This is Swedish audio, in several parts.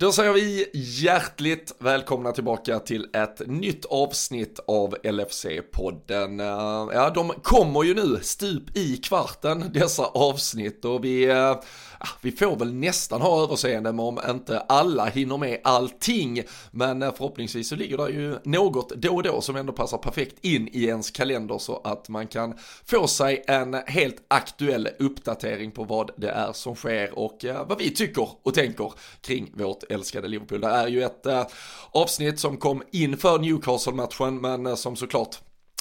Då säger vi hjärtligt välkomna tillbaka till ett nytt avsnitt av LFC-podden. Ja, de kommer ju nu stup i kvarten, dessa avsnitt, och vi eh, Ah, vi får väl nästan ha överseende med om inte alla hinner med allting. Men eh, förhoppningsvis så ligger det ju något då och då som ändå passar perfekt in i ens kalender så att man kan få sig en helt aktuell uppdatering på vad det är som sker och eh, vad vi tycker och tänker kring vårt älskade Liverpool. Det är ju ett eh, avsnitt som kom inför Newcastle-matchen men som såklart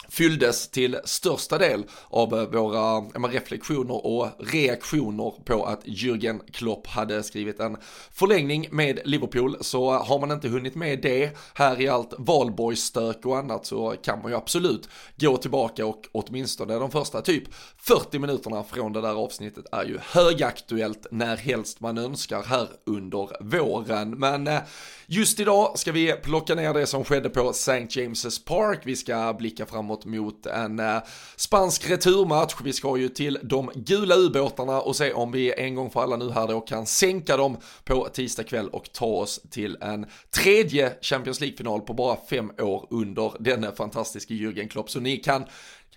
fylldes till största del av eh, våra våra reflektioner och reaktioner på att Jürgen Klopp hade skrivit en förlängning med Liverpool. Så eh, har man inte hunnit med det här i allt valborgsstök och annat så kan man ju absolut gå tillbaka och åtminstone de första typ 40 minuterna från det där avsnittet är ju högaktuellt när helst man önskar här under våren. Men eh, just idag ska vi plocka ner det som skedde på St. James's Park. Vi ska blicka framåt framåt mot en eh, spansk returmatch. Vi ska ju till de gula ubåtarna och se om vi en gång för alla nu här då kan sänka dem på tisdag kväll och ta oss till en tredje Champions League-final på bara fem år under denne fantastiska Jürgen Klopp. Så ni kan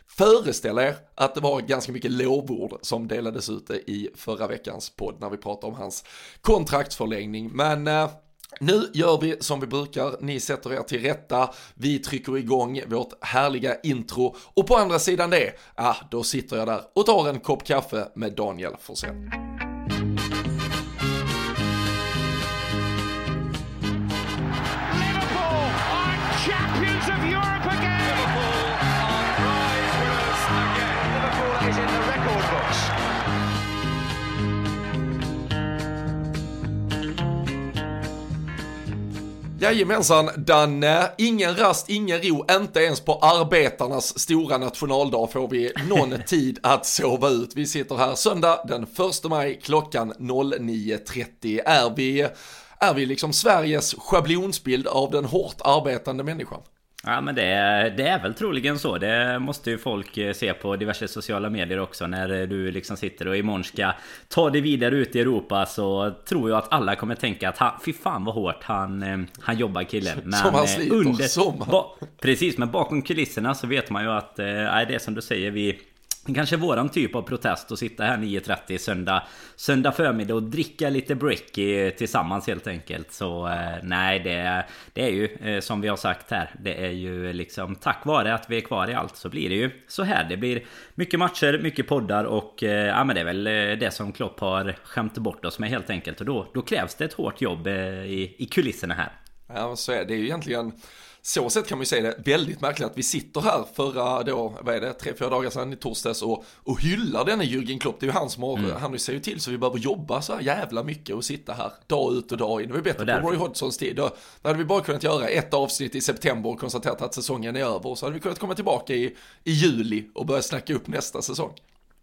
föreställa er att det var ganska mycket lovord som delades ut i förra veckans podd när vi pratade om hans kontraktsförlängning. Men eh, nu gör vi som vi brukar, ni sätter er till rätta, vi trycker igång vårt härliga intro. Och på andra sidan det, ah, då sitter jag där och tar en kopp kaffe med Daniel Forsell. Jajamensan Danne, ingen rast, ingen ro, inte ens på arbetarnas stora nationaldag får vi någon tid att sova ut. Vi sitter här söndag den 1 maj klockan 09.30. Är vi, är vi liksom Sveriges schablonsbild av den hårt arbetande människan? Ja men det, är, det är väl troligen så. Det måste ju folk eh, se på diverse sociala medier också. När du liksom sitter och imorgon ska ta dig vidare ut i Europa så tror jag att alla kommer tänka att han, fy fan vad hårt han, eh, han jobbar killen. Men som han sliter, under, som ba, Precis, men bakom kulisserna så vet man ju att, eh, nej det är som du säger, vi Kanske våran typ av protest att sitta här 9.30 söndag, söndag förmiddag och dricka lite bricky tillsammans helt enkelt. Så eh, nej, det, det är ju eh, som vi har sagt här. Det är ju liksom tack vare att vi är kvar i allt så blir det ju så här. Det blir mycket matcher, mycket poddar och eh, ja, men det är väl eh, det som Klopp har skämt bort oss med helt enkelt. Och då, då krävs det ett hårt jobb eh, i, i kulisserna här. Ja, så är det ju egentligen så sätt kan man ju säga det väldigt märkligt att vi sitter här förra då, vad är det, tre, fyra dagar sedan i torsdags och, och hyllar denne Jürgen Klopp. Det är ju han som har, mm. han ser ju till så vi behöver jobba så här jävla mycket och sitta här dag ut och dag in. Det var bättre på Roy Hodgsons tid. Då, då hade vi bara kunnat göra ett avsnitt i september och konstaterat att säsongen är över. Så hade vi kunnat komma tillbaka i, i juli och börja snacka upp nästa säsong.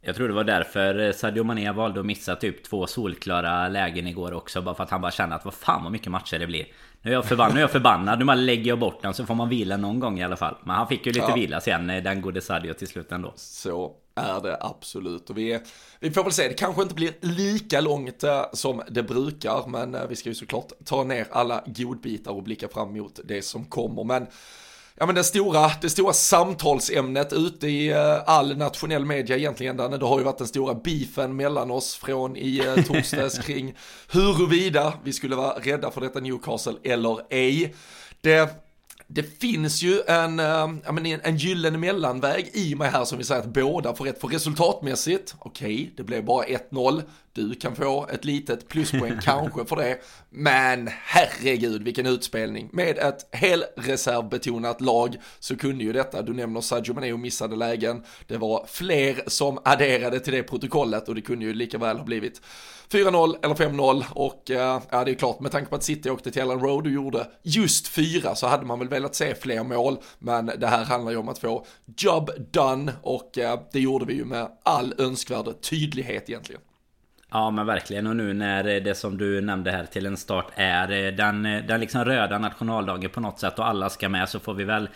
Jag tror det var därför Sadio Mané valde att missa typ två solklara lägen igår också. Bara för att han bara kände att vad fan vad mycket matcher det blir. Nu är jag förbannad, nu är jag förbannad. Nu bara lägger jag bort den så får man vila någon gång i alla fall. Men han fick ju lite ja. vila sen, eh, den gode Sadio till slut ändå. Så är det absolut. Och vi, vi får väl se, det kanske inte blir lika långt äh, som det brukar. Men äh, vi ska ju såklart ta ner alla godbitar och blicka fram emot det som kommer. Men ja men det stora, det stora samtalsämnet ute i uh, all nationell media egentligen, Danne, det har ju varit den stora beefen mellan oss från i uh, torsdags kring huruvida vi skulle vara rädda för detta Newcastle eller ej. Det det finns ju en, äh, menar, en gyllene mellanväg i mig här som vi säger att båda får rätt för resultatmässigt. Okej, okay, det blev bara 1-0. Du kan få ett litet pluspoäng kanske för det. Men herregud vilken utspelning. Med ett helreservbetonat lag så kunde ju detta, du nämner Sadio Mané och missade lägen. Det var fler som adderade till det protokollet och det kunde ju lika väl ha blivit 4-0 eller 5-0 och eh, ja det är klart med tanke på att City åkte till Ellen Road och gjorde just fyra så hade man väl velat se fler mål men det här handlar ju om att få job done och eh, det gjorde vi ju med all önskvärd tydlighet egentligen. Ja men verkligen och nu när det som du nämnde här till en start är eh, den, eh, den liksom röda nationaldagen på något sätt och alla ska med så får vi väl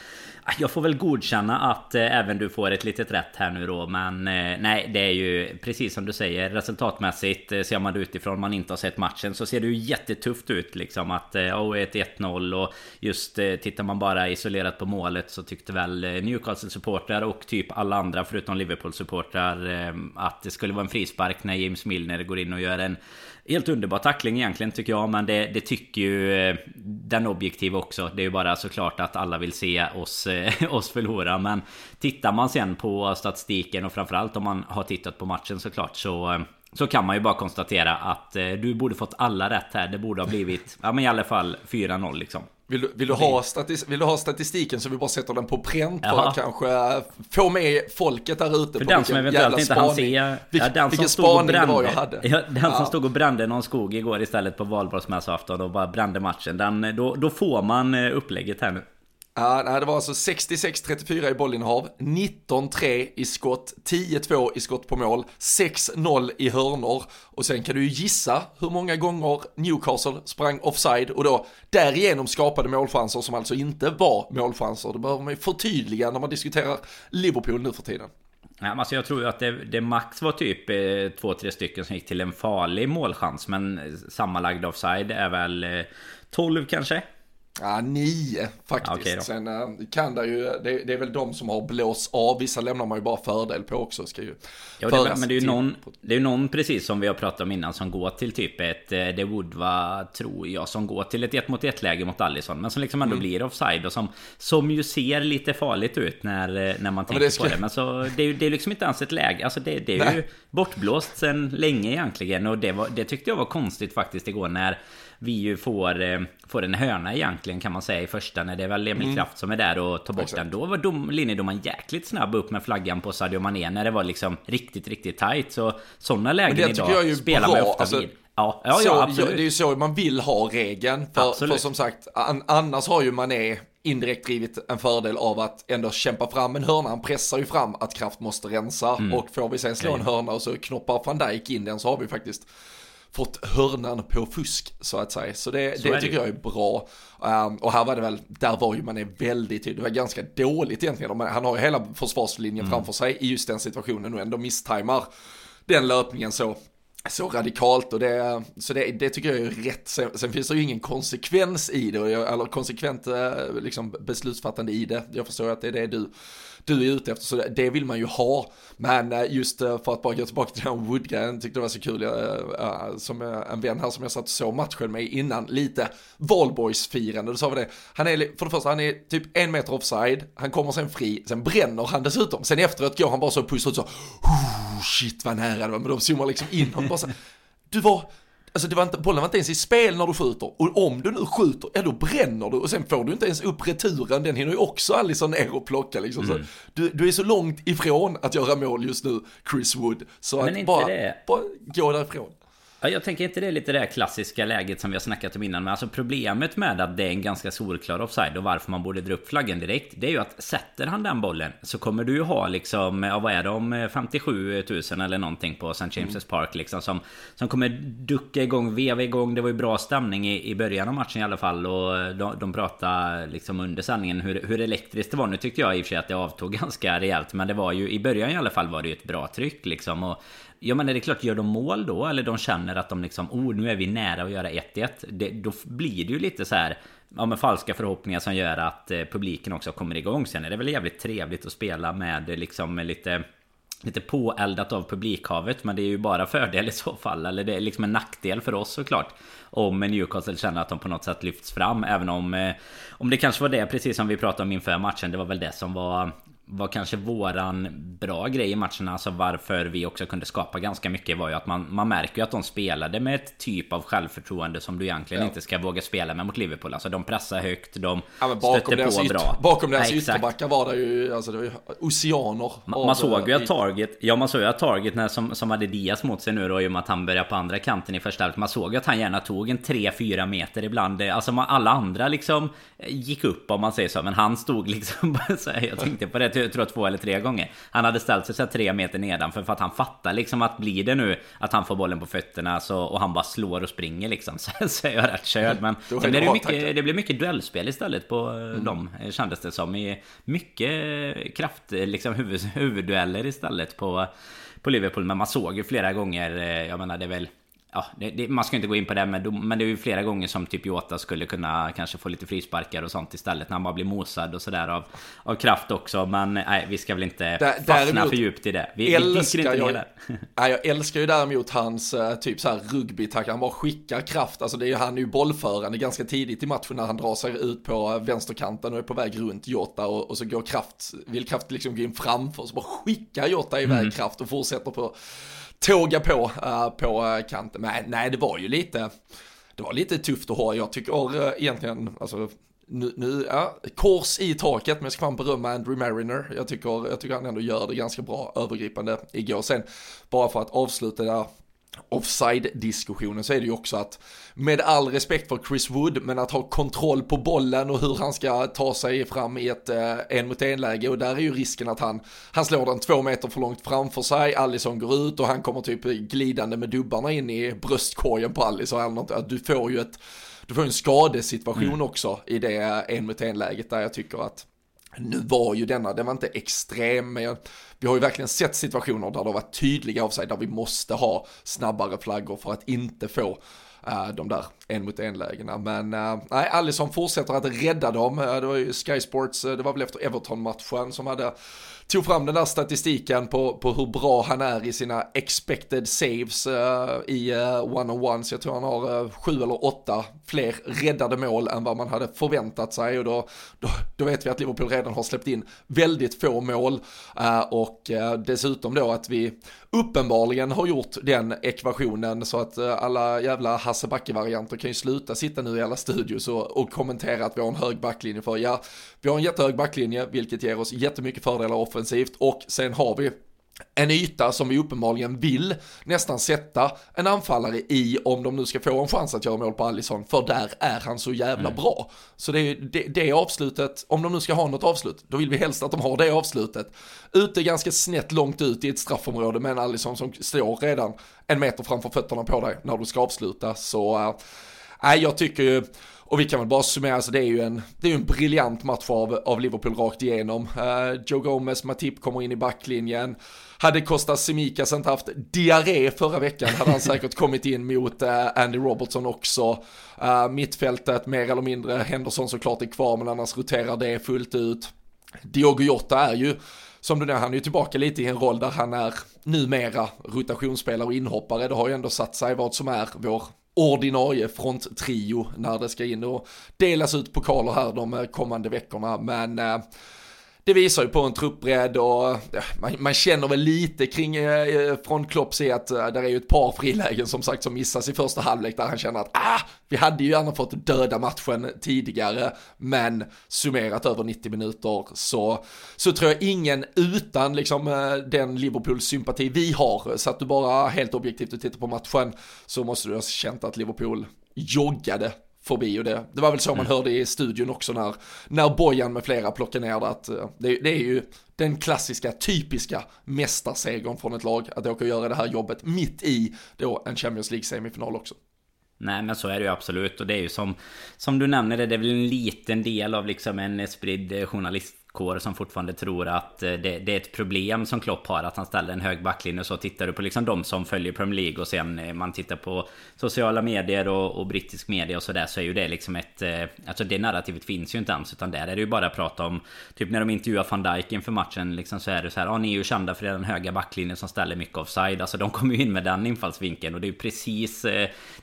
Ah, jag får väl godkänna att eh, även du får ett litet rätt här nu då Men eh, nej det är ju precis som du säger Resultatmässigt eh, ser man det utifrån man inte har sett matchen Så ser det ju jättetufft ut liksom att oh, ett 1-0 och just tittar man bara isolerat på målet Så tyckte väl Newcastle-supportrar och typ alla andra förutom Liverpool-supportrar Att det skulle vara en frispark när James Milner går in och gör en Helt underbar tackling egentligen tycker jag Men det, det tycker ju eh, den objektiva också Det är ju bara såklart att alla vill se oss, eh, oss förlora Men tittar man sen på statistiken och framförallt om man har tittat på matchen såklart så eh, så kan man ju bara konstatera att du borde fått alla rätt här. Det borde ha blivit, ja men i alla fall 4-0 liksom. Vill du, vill, du ha vill du ha statistiken så vi bara sätter den på pränt för att kanske få med folket där ute för på den som eventuellt inte hann se ja, den vilken som spaning brände, det var jag hade. Ja, den ja. som stod och brände någon skog igår istället på valborgsmässoafton och bara brände matchen. Den, då, då får man eh, upplägget här nu. Ja, det var alltså 66-34 i bollinnehav, 19-3 i skott, 10-2 i skott på mål, 6-0 i hörnor och sen kan du ju gissa hur många gånger Newcastle sprang offside och då därigenom skapade målchanser som alltså inte var målchanser. Det behöver man ju förtydliga när man diskuterar Liverpool nu för tiden. Ja, alltså jag tror ju att det, det, max var typ eh, två, tre stycken som gick till en farlig målchans. Men sammanlagd offside är väl eh, 12 kanske? Ja, nio faktiskt. Okay Sen äh, kan det ju, det, det, är väl de som har blåst av, vissa lämnar man ju bara fördel på också. Ska ju ja, det, men det är ju någon, det är någon precis som vi har pratat om innan som går till typ ett, eh, det would vara, tror jag, som går till ett ett mot ett läge mot Allison. Men som liksom ändå mm. blir offside och som, som ju ser lite farligt ut när, eh, när man tänker det ska... på det. Men så det är ju det är liksom inte ens ett läge, alltså det, det är Nej. ju bortblåst sen länge egentligen. Och det, var, det tyckte jag var konstigt faktiskt igår när vi ju får, eh, får en hörna egentligen kan man säga i första när det är väl Emil mm. Kraft som är där och tar bort Exakt. den. Då var dom, linjedomaren jäkligt snabb upp med flaggan på Sadio Mané när det var liksom riktigt, riktigt tight. Så sådana lägen idag spelar man ofta alltså, vid. Ja, ja, så, ja, absolut. Det är ju så man vill ha regeln. För, för som sagt, an, annars har ju Mané indirekt drivit en fördel av att ändå kämpa fram en hörna. Han pressar ju fram att Kraft måste rensa mm. och får vi sen slå en hörna och så knoppar van Dijk in den så har vi faktiskt fått hörnan på fusk så att säga. Så det, så det tycker jag är bra. Um, och här var det väl, där var ju man är väldigt tydlig, det var ganska dåligt egentligen. Han har ju hela försvarslinjen mm. framför sig i just den situationen och ändå misstajmar den löpningen så så radikalt och det, så det, det tycker jag är rätt. Sen, sen, finns det ju ingen konsekvens i det, eller konsekvent eh, liksom, beslutsfattande i det. Jag förstår att det är det du du är ute efter, så det vill man ju ha. Men eh, just eh, för att bara gå tillbaka till den Woodgren. tyckte det var så kul, jag, som en vän här som jag satt och såg matchen med innan, lite valborgsfirande. då sa vi det, han är, för det första, han är typ en meter offside, han kommer sen fri, sen bränner han dessutom, sen efteråt går han bara så och pussar ut så, oh, shit vad nära det var, men de zoomar liksom in, han bara så, du var, Alltså det var inte, bollen var inte ens i spel när du skjuter. Och om du nu skjuter, ja då bränner du och sen får du inte ens upp returen. Den hinner ju också Alisson ner och plocka liksom. Mm. Så du, du är så långt ifrån att göra mål just nu, Chris Wood. Så Men att bara, det... bara gå därifrån. Ja, jag tänker inte det är lite det här klassiska läget som vi har snackat om innan. Men alltså problemet med att det är en ganska solklar offside och varför man borde dra upp flaggen direkt. Det är ju att sätter han den bollen så kommer du ju ha liksom, ja vad är det om 57 000 eller någonting på St. James' mm. Park liksom. Som, som kommer ducka igång, veva igång. Det var ju bra stämning i, i början av matchen i alla fall. Och de, de pratade liksom under sändningen hur, hur elektriskt det var. Nu tyckte jag i och för sig att det avtog ganska rejält. Men det var ju i början i alla fall var det ju ett bra tryck liksom. Och Ja men är det klart, gör de mål då? Eller de känner att de liksom, oh nu är vi nära att göra 1-1. Då blir det ju lite så här, ja men falska förhoppningar som gör att eh, publiken också kommer igång. Sen är det väl jävligt trevligt att spela med eh, liksom lite Lite påeldat av publikhavet Men det är ju bara fördel i så fall Eller det är liksom en nackdel för oss såklart Om Newcastle känner att de på något sätt lyfts fram Även om eh, Om det kanske var det precis som vi pratade om inför matchen Det var väl det som var var kanske våran bra grej i matchen, alltså varför vi också kunde skapa ganska mycket var ju att man, man märker ju att de spelade med ett typ av självförtroende som du egentligen ja. inte ska våga spela med mot Liverpool. Alltså de pressar högt, de ja, stötte på bra. Bakom deras ytterbackar var det ju, alltså det var ju oceaner. Man, man såg ju att Target, ja man såg ju att Target när, som, som hade Diaz mot sig nu då i och med att han började på andra kanten i första halvlek. Man såg ju att han gärna tog en 3-4 meter ibland. Alltså man, alla andra liksom gick upp om man säger så. Men han stod liksom, jag tänkte på det jag tror två eller tre gånger. Han hade ställt sig så tre meter nedanför för att han fattar liksom att blir det nu att han får bollen på fötterna så, och han bara slår och springer liksom så, så är jag rätt körd. Men sen blir det, mycket, det blir mycket duellspel istället på mm. dem kändes det som. I mycket kraft, liksom huvud, huvuddueller istället på, på Liverpool. Men man såg ju flera gånger, jag menar det är väl Ja, det, det, man ska inte gå in på det men, men det är ju flera gånger som typ Jota skulle kunna kanske få lite frisparkar och sånt istället när han bara blir mosad och sådär av, av kraft också. Men nej, vi ska väl inte där, fastna för djupt i det. Vi, älskar vi inte jag, ner nej, jag älskar ju däremot hans uh, typ så här rugbytack. Han bara skickar kraft. Alltså det är ju, han är ju bollförande ganska tidigt i matchen när han drar sig ut på vänsterkanten och är på väg runt Jota och, och så går kraft, vill kraft liksom gå in framför så bara skickar Jota iväg mm. kraft och fortsätter på tåga på uh, på eh, kanten. Men nej, det var ju lite, det var lite tufft att ha. Jag tycker uh, egentligen, alltså nu, nu ja, kors i taket, men jag ska fan berömma Andrew Mariner. Jag tycker, jag tycker han ändå gör det ganska bra övergripande igår. Sen, bara för att avsluta där offside-diskussionen så är det ju också att med all respekt för Chris Wood, men att ha kontroll på bollen och hur han ska ta sig fram i ett eh, en mot en läge och där är ju risken att han, han slår den två meter för långt framför sig, Allison går ut och han kommer typ glidande med dubbarna in i bröstkorgen på Allison eller något, att du får ju ett, du får en skadesituation mm. också i det en mot en läget där jag tycker att nu var ju denna, den var inte extrem, men vi har ju verkligen sett situationer där det har varit tydliga av sig, där vi måste ha snabbare flaggor för att inte få uh, de där en mot en lägena. Men äh, nej, Allison fortsätter att rädda dem. Eh, det var ju Sky Sports, eh, det var väl efter Everton-matchen som hade tog fram den där statistiken på, på hur bra han är i sina expected saves uh, i uh, one-on-ones. Jag tror han har uh, sju eller åtta fler räddade mål än vad man hade förväntat sig och då, då, då vet vi att Liverpool redan har släppt in väldigt få mål och dessutom då att vi uppenbarligen har gjort den ekvationen så att alla jävla Hasse Backe-varianter kan ju sluta sitta nu i alla studios och, och kommentera att vi har en hög backlinje för ja, vi har en jättehög backlinje vilket ger oss jättemycket fördelar offensivt och sen har vi en yta som vi uppenbarligen vill nästan sätta en anfallare i om de nu ska få en chans att göra mål på Allison, för där är han så jävla mm. bra. Så det är det, det avslutet, om de nu ska ha något avslut, då vill vi helst att de har det avslutet. Ute ganska snett långt ut i ett straffområde med en Allison som står redan en meter framför fötterna på dig när du ska avsluta. Så, äh, nej, jag tycker ju, och vi kan väl bara summera, så alltså det är ju en, det är en briljant match av, av Liverpool rakt igenom. Uh, Joe Gomez, Matip kommer in i backlinjen. Hade Kostas Simikas inte haft diarré förra veckan hade han säkert kommit in mot uh, Andy Robertson också. Uh, mittfältet mer eller mindre, Henderson såklart är kvar men annars roterar det fullt ut. Diogo Jota är ju som du nämnde, han är ju tillbaka lite i en roll där han är numera rotationsspelare och inhoppare. Det har ju ändå satt sig vad som är vår ordinarie fronttrio när det ska in och delas ut pokaler här de eh, kommande veckorna. Men eh, det visar ju på en truppbredd och man, man, känner väl lite kring eh, eh, från Klopps i att eh, där är ju ett par frilägen som sagt som missas i första halvlek där han känner att ah, vi hade ju gärna fått döda matchen tidigare men summerat över 90 minuter så, så tror jag ingen utan liksom eh, den Liverpool-sympati vi har. Så att du bara helt objektivt och tittar på matchen så måste du ha känt att Liverpool joggade förbi och det, det var väl så man mm. hörde i studion också när, när Bojan med flera plockade ner det att eh, det, det, är ju den klassiska, typiska mästarsegern från ett lag att åka och göra det här jobbet mitt i då en Champions League-semifinal också. Nej men så är det ju absolut och det är ju som Som du nämner det, det är väl en liten del av liksom en spridd journalist kår som fortfarande tror att eh, det, det, är ett problem som Klopp har att han ställer en hög backlinje. Så tittar du på liksom de som följer Premier League och sen eh, man tittar på sociala medier och, och brittisk media och sådär så är ju det liksom ett... Eh, alltså det narrativet finns ju inte ens utan där är det ju bara att prata om... Typ när de intervjuar van Dijk inför matchen liksom så är det så här, ja ni är ju kända för den höga backlinjen som ställer mycket offside. Alltså de kommer ju in med den infallsvinkeln och det är ju precis...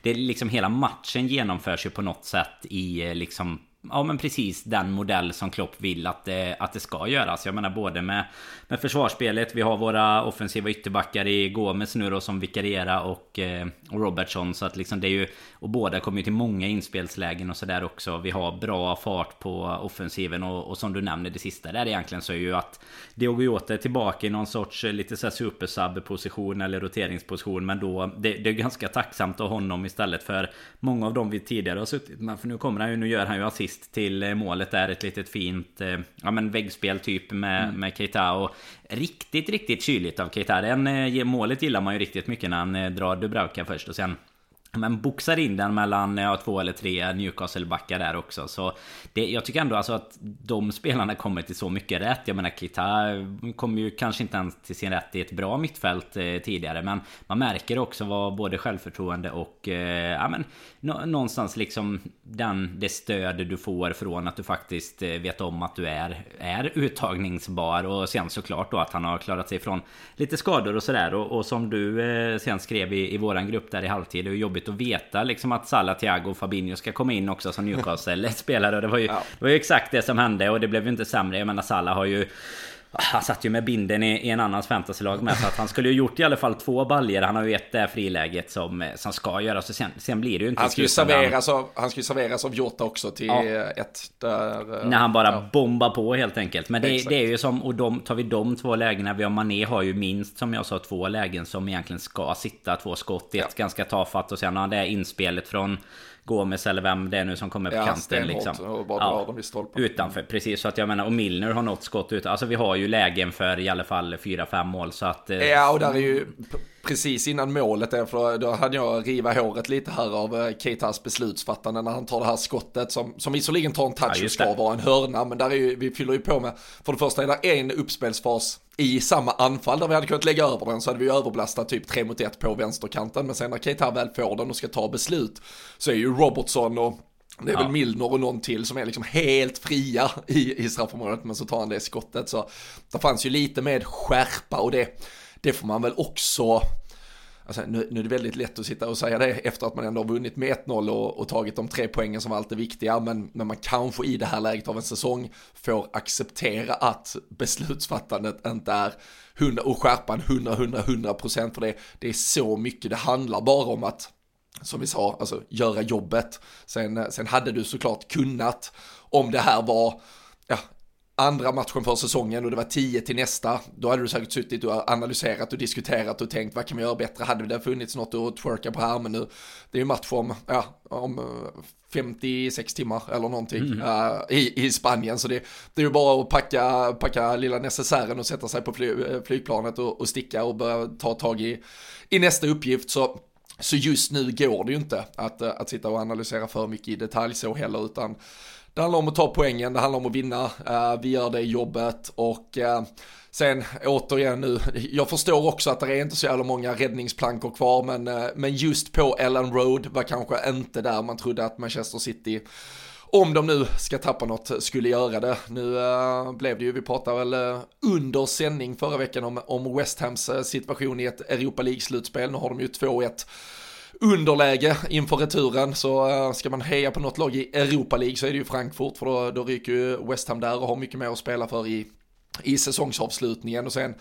Det är liksom hela matchen genomförs ju på något sätt i liksom Ja men precis den modell som Klopp vill att det, att det ska göras. Jag menar både med, med försvarsspelet. Vi har våra offensiva ytterbackar i Gomes nu då som vikariera och, eh, och Robertson. Så att liksom det är ju... Och båda kommer ju till många inspelslägen och sådär också. Vi har bra fart på offensiven och, och som du nämner det sista där egentligen så är ju att Diogo Jota är tillbaka i någon sorts eh, lite såhär supersub position eller roteringsposition. Men då det, det är ganska tacksamt att ha honom istället för många av dem vi tidigare har suttit med. För nu kommer han ju, nu gör han ju assist assist till målet där. Ett litet fint ja, men väggspel typ med, mm. med Keita. Och riktigt, riktigt kyligt av Keita. Den, målet gillar man ju riktigt mycket när han drar Dubravka först och sen men boxar in den mellan ja, två eller tre Newcastle-backar där också. Så det, jag tycker ändå alltså att de spelarna kommer till så mycket rätt. Jag menar Kita kommer ju kanske inte ens till sin rätt i ett bra mittfält eh, tidigare. Men man märker också vad både självförtroende och eh, ja, men, nå, någonstans liksom den, det stöd du får från att du faktiskt eh, vet om att du är, är uttagningsbar. Och sen såklart då att han har klarat sig från lite skador och sådär. Och, och som du eh, sen skrev i, i våran grupp där i halvtid. Det är jobbigt jobbigt att veta liksom att Salah, Thiago och Fabinho ska komma in också som Newcastle-spelare. Det var, ju, ja. det var ju exakt det som hände och det blev ju inte sämre. Jag menar Salah har ju han satt ju med binden i, i en annans fantasylag med så att han skulle ju gjort i alla fall två baljer Han har ju ett det friläget som, som ska göras. Och sen, sen blir det ju inte Han ska ju serveras av, han ska serveras av Jota också till ja. ett där... När han bara ja. bombar på helt enkelt. Men det, det, är ju som, och de, tar vi de två lägena. Vi har Mané har ju minst som jag sa två lägen som egentligen ska sitta. Två skott, ett ja. ganska tafatt och sen har han det inspelet från Gomes eller vem det är nu som kommer på ja, kanten liksom. och bara ja, dem i stolpen. Utanför, precis. Så att jag menar, och Milner har något skott ut. Alltså vi har ju lägen för i alla fall 4-5 mål så att... Eh, ja, och där är ju precis innan målet är, för då hade jag riva håret lite här av eh, Keitas beslutsfattande när han tar det här skottet som, som visserligen tar en touch ja, och ska vara en hörna, men där är ju, vi fyller ju på med, för det första är det en uppspelsfas i samma anfall där vi hade kunnat lägga över den så hade vi ju överblastat typ 3 mot 1 på vänsterkanten, men sen när Keita väl får den och ska ta beslut så är ju Robertson och det är ja. väl Milner och någon till som är liksom helt fria i, i straffområdet men så tar han det skottet så det fanns ju lite med skärpa och det, det får man väl också Alltså, nu, nu, är det väldigt lätt att sitta och säga det efter att man ändå har vunnit med 1-0 och, och, tagit de tre poängen som alltid är viktiga. Men, men man kanske i det här läget av en säsong får acceptera att beslutsfattandet inte är 100 och skärpan 100, 100, 100 procent för det. Det är så mycket, det handlar bara om att som vi sa, alltså göra jobbet. Sen, sen hade du såklart kunnat, om det här var ja, andra matchen för säsongen och det var 10 till nästa, då hade du säkert suttit och analyserat och diskuterat och tänkt vad kan vi göra bättre, hade det funnits något att twerka på här, men nu, det är ju match om, ja, om 56 eh, timmar eller någonting mm. uh, i, i Spanien, så det, det är ju bara att packa, packa lilla necessären och sätta sig på fly, eh, flygplanet och, och sticka och börja ta tag i, i nästa uppgift, så så just nu går det ju inte att, att sitta och analysera för mycket i detalj så heller, utan det handlar om att ta poängen, det handlar om att vinna, uh, vi gör det jobbet och uh, sen återigen nu, jag förstår också att det är inte så jävla många räddningsplankor kvar men, uh, men just på Ellen Road var kanske inte där man trodde att Manchester City om de nu ska tappa något skulle göra det. Nu äh, blev det ju, vi pratade väl under sändning förra veckan om, om West Hams situation i ett Europa League-slutspel. Nu har de ju 2-1 underläge inför returen så eh, ska man heja på något lag i Europa League så är det ju Frankfurt för då, då ryker ju West Ham där och har mycket mer att spela för i, i säsongsavslutningen och sen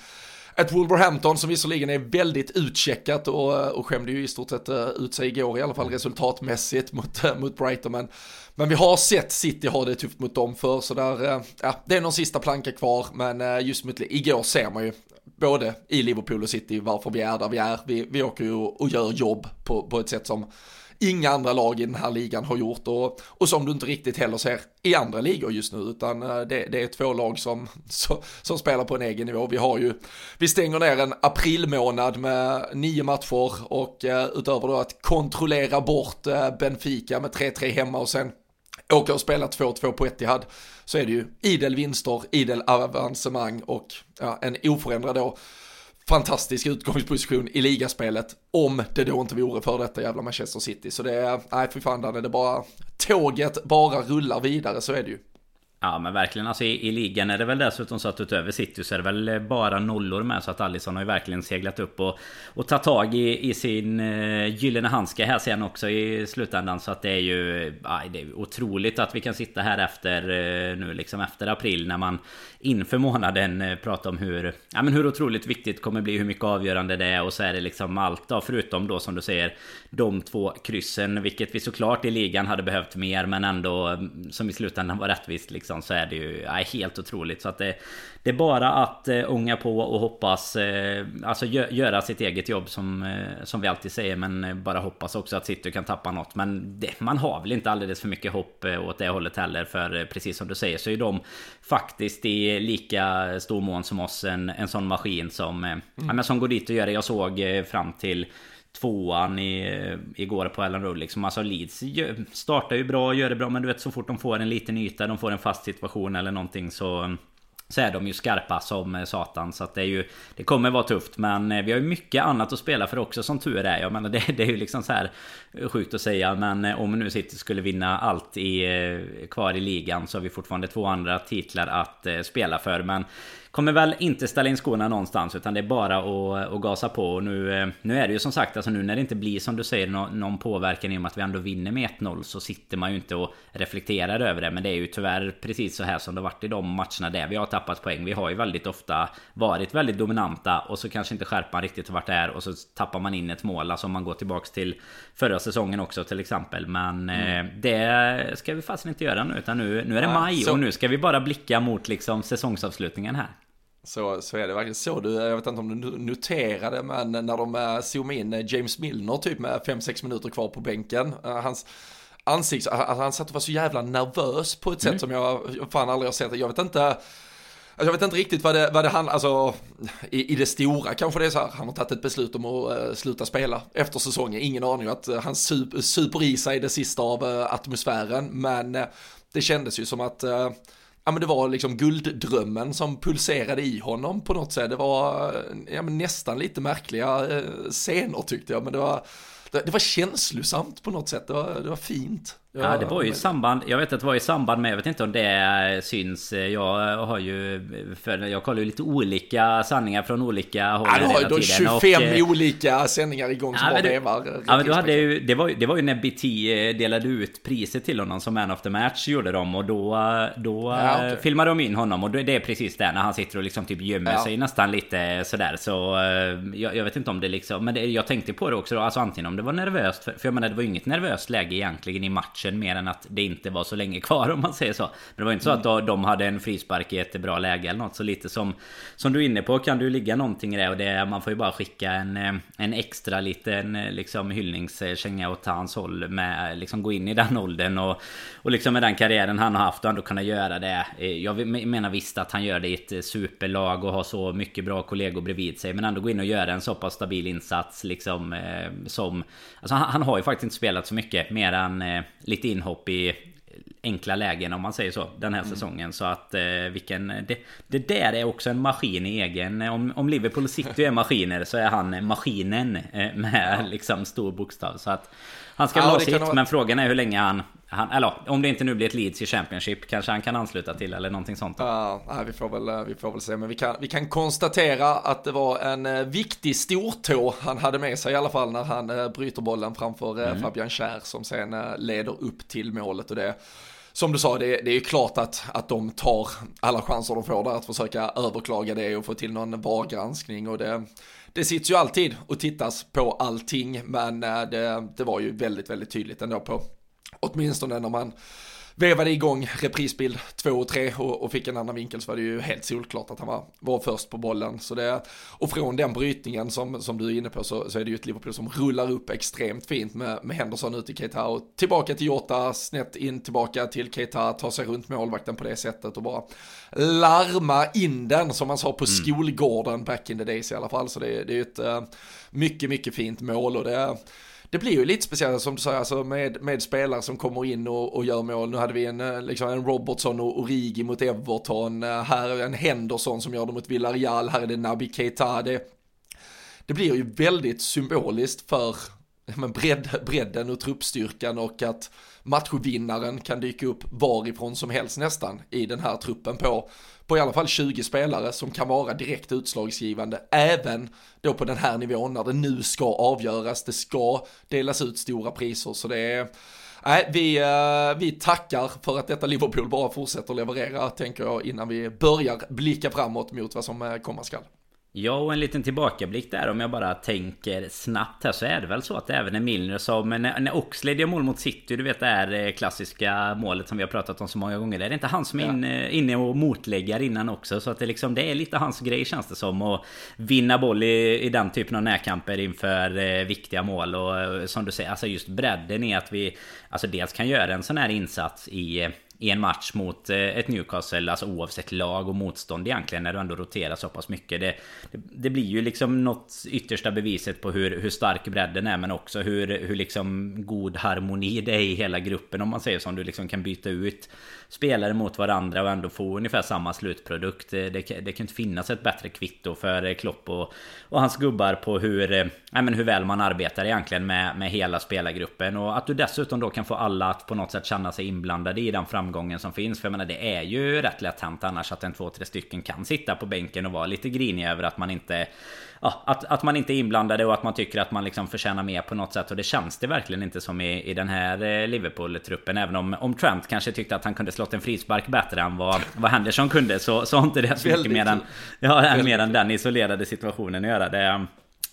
ett Wolverhampton som visserligen är väldigt utcheckat och, och skämde ju i stort sett eh, ut sig igår i alla fall resultatmässigt mot, eh, mot Brighton. Men, men vi har sett City ha det tufft mot dem för så där, ja, det är någon sista planka kvar. Men just mot igår ser man ju både i Liverpool och City varför vi är där vi är. Vi, vi åker ju och gör jobb på, på ett sätt som inga andra lag i den här ligan har gjort och, och som du inte riktigt heller ser i andra ligor just nu utan eh, det, det är två lag som, som, som, spelar på en egen nivå. Vi har ju, vi stänger ner en aprilmånad med nio matcher och uh, utöver då att kontrollera bort uh, Benfica med 3-3 hemma och sen åka och spela 2-2 på Etihad så är det ju idel vinster, idel avancemang och ja, en oförändrad då fantastisk utgångsposition i ligaspelet om det då inte vore för detta jävla Manchester City. Så det är, nej för fan, där är det bara, tåget bara rullar vidare, så är det ju. Ja men verkligen. Alltså i, i ligan är det väl dessutom så att utöver City så är det väl eh, bara nollor med. Så att Alisson har ju verkligen seglat upp och, och tagit tag i, i sin eh, gyllene handske här sen också i slutändan. Så att det är ju aj, det är otroligt att vi kan sitta här efter eh, nu liksom efter april när man inför månaden eh, prata om hur ja men hur otroligt viktigt det kommer bli hur mycket avgörande det är och så är det liksom allt då förutom då som du säger de två kryssen vilket vi såklart i ligan hade behövt mer men ändå mm, som i slutändan var rättvist liksom liksom så är det ju ja, helt otroligt. Så att det, det är bara att eh, ånga på och hoppas, eh, alltså gö, göra sitt eget jobb som, eh, som vi alltid säger. Men eh, bara hoppas också att City kan tappa något. Men det, man har väl inte alldeles för mycket hopp åt det hållet heller. För precis som du säger så är de faktiskt i lika stor mån som oss en, en sån maskin som, mm. ja, som går dit och gör det. Jag såg fram till tvåan i, igår på Ellen Road liksom. Alltså Leeds startar ju bra, gör det bra men du vet så fort de får en liten yta, de får en fast situation eller någonting så så är de ju skarpa som eh, satan. Så att det är ju Det kommer vara tufft. Men eh, vi har ju mycket annat att spela för också som tur är. Jag menar det, det är ju liksom så här Sjukt att säga. Men eh, om nu City skulle vinna allt i, kvar i ligan så har vi fortfarande två andra titlar att spela för. Men Kommer väl inte ställa in skorna någonstans utan det är bara att, att gasa på. Och nu, eh, nu är det ju som sagt, alltså nu när det inte blir som du säger någon, påverkan i och med att vi ändå vinner med 1-0 så sitter man ju inte och reflekterar över det. Men det är ju tyvärr precis så här som det varit i de matcherna där vi har tappat poäng. Vi har ju väldigt ofta varit väldigt dominanta och så kanske inte skärpan riktigt har varit där och så tappar man in ett mål. Alltså om man går tillbaks till förra säsongen också till exempel. Men mm. eh, det ska vi fast inte göra nu utan nu, nu är det maj och nu ska vi bara blicka mot liksom säsongsavslutningen här. Så, så är det verkligen så. Du, jag vet inte om du noterade, men när de eh, zoomade in eh, James Milner typ med 5-6 minuter kvar på bänken. Eh, hans ansikts, han satt och var så jävla nervös på ett sätt mm. som jag fan aldrig har sett. Jag vet inte, alltså jag vet inte riktigt vad det, vad det handlar, alltså i, i det stora kanske det är så här, han har tagit ett beslut om att uh, sluta spela efter säsongen, ingen aning att uh, han super, super i sig det sista av uh, atmosfären, men det kändes ju som att ja men det var liksom gulddrömmen som pulserade i honom på något sätt. Det var ja, men nästan lite märkliga eh, scener tyckte jag, men det var, det, det var känslosamt på något sätt. Det var, det var fint. Ja, det var ju i samband Jag vet att det var i samband med Jag vet inte om det syns Jag har ju för Jag kollar ju lite olika sanningar från olika håll Ja, du har ju 25 och, eh, olika sändningar igång som ja, bara vevar Ja men du hade ju det var, det var ju när BT delade ut priset till honom som man of the match gjorde de Och då Då ja, okay. filmade de in honom Och det är precis det när han sitter och liksom typ gömmer ja. sig nästan lite sådär Så eh, jag, jag, vet inte om det liksom Men det, jag tänkte på det också då Alltså antingen om det var nervöst För, för jag menar det var ju inget nervöst läge egentligen i matchen matchen mer än att det inte var så länge kvar om man säger så. Men det var inte så att de hade en frispark i ett bra läge eller något. Så lite som, som du är inne på kan du ligga någonting i det. Och det, man får ju bara skicka en, eh, en extra liten eh, liksom hyllningskänga åt hans håll. Med liksom gå in i den åldern och, och liksom med den karriären han har haft och ändå kunna göra det. Eh, jag menar visst att han gör det i ett superlag och har så mycket bra kollegor bredvid sig. Men ändå gå in och göra en så pass stabil insats liksom som... Alltså han, han har ju faktiskt inte spelat så mycket mer än lite inhopp i enkla lägen om man säger så den här mm. säsongen. Så att eh, vilken... Det, det, där är också en maskin i egen... Om, om Liverpool City är maskiner så är han maskinen eh, med ja. liksom stor bokstav. Så att han ska ja, ha sitt, men frågan är hur länge han han, eller om det inte nu blir ett Leeds i Championship kanske han kan ansluta till eller någonting sånt. Ja, vi får väl, eh, vi får väl se. Men vi kan, vi kan konstatera att det var en eh, viktig stortå han hade med sig i alla fall när han eh, bryter bollen framför mm. Fabian Schär som sen leder upp till målet. Och det, som du sa, det, det är ju klart att, att de tar alla chanser de får där att försöka överklaga det och få till någon VAR-granskning. Och det, det sitter ju alltid och tittas på allting, men det, det var ju väldigt, väldigt tydligt ändå på åtminstone när man vevade igång reprisbild 2 och 3 och, och, fick en annan vinkel så var det ju helt solklart att han var, var först på bollen. Så det, och från den brytningen som, som du är inne på så, så är det ju ett Liverpool som rullar upp extremt fint med, med Henderson ut till Keita och tillbaka till Jota, snett in tillbaka till Keita, tar sig runt målvakten på det sättet och bara larma in den som man sa på mm. skolgården back in the days i alla fall. Så det, det är ju ett uh, mycket, mycket fint mål och det det blir ju lite speciellt som du säger, alltså med, med spelare som kommer in och, och gör mål. Nu hade vi en, eh, liksom en Robertson och Origi mot Everton, eh, här är en Henderson som gör det mot Villarreal, här är det Nabi Keita. Det, det blir ju väldigt symboliskt för men bredd, bredden och truppstyrkan och att matchvinnaren kan dyka upp varifrån som helst nästan i den här truppen på, på i alla fall 20 spelare som kan vara direkt utslagsgivande även då på den här nivån när det nu ska avgöras, det ska delas ut stora priser så det är Nej, vi, eh, vi tackar för att detta Liverpool bara fortsätter leverera, tänker jag, innan vi börjar blicka framåt mot vad som eh, komma skall. Ja, och en liten tillbakablick där om jag bara tänker snabbt här så är det väl så att även när Milner som när, när Oxlade gör mål mot City, du vet det här klassiska målet som vi har pratat om så många gånger. Det är inte han som är ja. inne, inne och motläggar innan också. Så att det liksom det är lite hans grej känns det som. Att vinna boll i, i den typen av närkamper inför eh, viktiga mål. Och eh, som du säger, alltså just bredden i att vi alltså dels kan göra en sån här insats i i en match mot eh, ett Newcastle, alltså oavsett lag och motstånd egentligen, när du ändå roterar så pass mycket. Det, det, det, blir ju liksom något yttersta beviset på hur, hur stark bredden är, men också hur, hur liksom god harmoni det är i hela gruppen, om man säger som du liksom kan byta ut spelare mot varandra och ändå få ungefär samma slutprodukt. Det, det, det kan inte finnas ett bättre kvitto för eh, Klopp och, och hans gubbar på hur, äh, men hur väl man arbetar egentligen med, med hela spelargruppen. Och att du dessutom då kan få alla att på något sätt känna sig inblandade i den framgången som finns. För jag menar det är ju rätt lätt hänt annars att en två, tre stycken kan sitta på bänken och vara lite griniga över att man inte ja, att, att man inte är inblandade och att man tycker att man liksom förtjänar mer på något sätt. Och det känns det verkligen inte som i, i den här eh, Liverpool-truppen. Även om, om Trent kanske tyckte att han kunde slått en frispark bättre än vad, vad Henderson kunde. Så, så har inte det så mycket mer än, ja, mer än den isolerade situationen att göra. Det,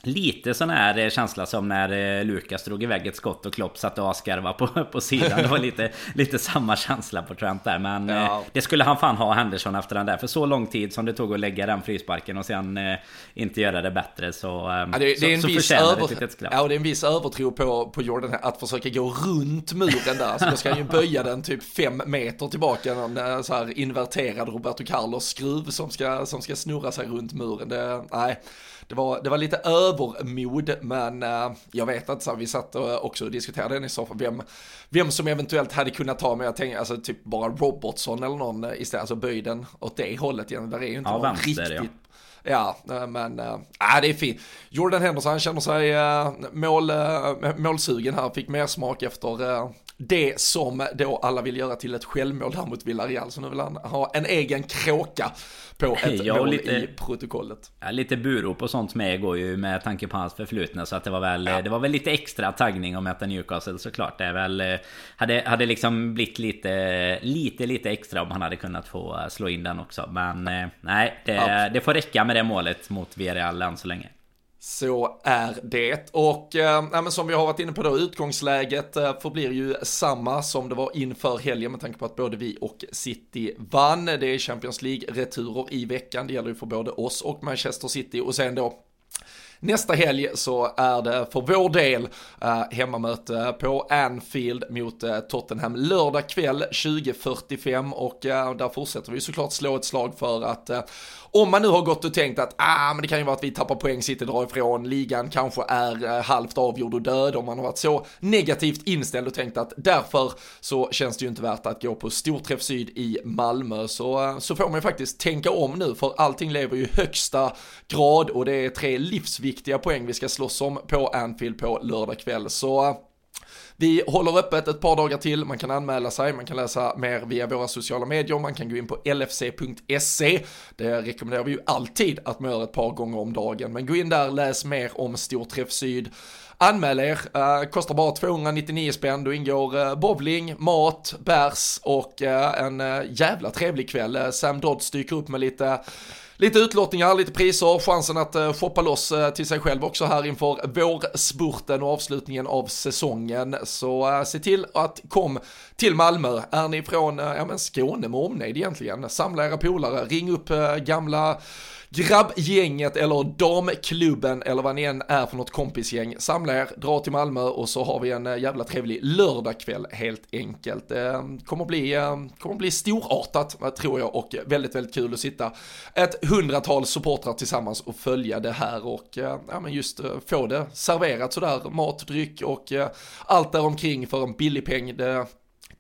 Lite sån här eh, känsla som när eh, Lukas drog iväg ett skott och Klopp satt och asgarva på, på sidan. Det var lite, lite samma känsla på Trent där. Men ja. Eh, det skulle han fan ha Henderson efter den där. För så lång tid som det tog att lägga den frisparken och sen inte göra det bättre så, ja, det, det, är en så viss över, det Ja, det är en viss övertro på, på Jordan att försöka gå runt muren där. Så då ska han ju böja den typ fem meter tillbaka. En så här inverterad Roberto Carlos skruv som ska, som ska snurra sig runt muren. Det, nej det var, det var lite övermod, men uh, jag vet inte, så vi satt och också diskuterade den i fall, vem, vem som eventuellt hade kunnat ta, men jag tänkte alltså typ bara Robertson eller någon istället, alltså böj den åt det hållet igen, där är ju inte ja, vänster, riktigt Ja. Ja, men äh, det är fint. Jordan Henderson han känner sig äh, mål, äh, målsugen här, fick mer smak efter äh, det som då alla vill göra till ett självmål här mot Villarreal. Så nu vill han ha en egen kråka på ett ja, mål lite, i protokollet. Ja, lite burop och sånt med går ju med tanke på hans förflutna. Så att det var väl, ja. det var väl lite extra taggning att möta Newcastle såklart. Det är väl, eh, hade, hade liksom blivit lite, lite, lite extra om han hade kunnat få eh, slå in den också. Men eh, nej, det, det får räcka med det målet mot Villarreal än så länge. Så är det. Och eh, som vi har varit inne på då, utgångsläget eh, förblir ju samma som det var inför helgen med tanke på att både vi och City vann. Det är Champions League-returer i veckan, det gäller ju för både oss och Manchester City och sen då Nästa helg så är det för vår del eh, hemmamöte på Anfield mot eh, Tottenham. Lördag kväll 20.45 och eh, där fortsätter vi såklart slå ett slag för att eh, om man nu har gått och tänkt att ah, men det kan ju vara att vi tappar poäng, City drar ifrån, ligan kanske är eh, halvt avgjord och död, om man har varit så negativt inställd och tänkt att därför så känns det ju inte värt att gå på storträff syd i Malmö, så, eh, så får man ju faktiskt tänka om nu, för allting lever ju i högsta grad och det är tre livsviktiga poäng vi ska slåss om på Anfield på lördag kväll, så eh, vi håller öppet ett par dagar till, man kan anmäla sig, man kan läsa mer via våra sociala medier, man kan gå in på lfc.se. Det rekommenderar vi ju alltid att man gör ett par gånger om dagen, men gå in där, läs mer om Storträff Syd. Anmäl er, uh, kostar bara 299 spänn, då ingår uh, bowling, mat, bärs och uh, en jävla trevlig kväll. Sam Dodds dyker upp med lite Lite utlottningar, lite priser, chansen att eh, shoppa loss eh, till sig själv också här inför vårspurten och avslutningen av säsongen. Så eh, se till att kom till Malmö. Är ni från ja, men Skåne med omnejd egentligen, samla era polare, ring upp gamla grabbgänget eller damklubben eller vad ni än är för något kompisgäng. Samla er, dra till Malmö och så har vi en eh, jävla trevlig lördagkväll helt enkelt. Det kommer bli, ehm, kommer bli storartat eh, tror jag och väldigt, väldigt kul att sitta ett hundratal supportrar tillsammans och följa det här och eh, ja, men just få det serverat sådär, mat, dryck och allt däromkring för en billig peng. Det,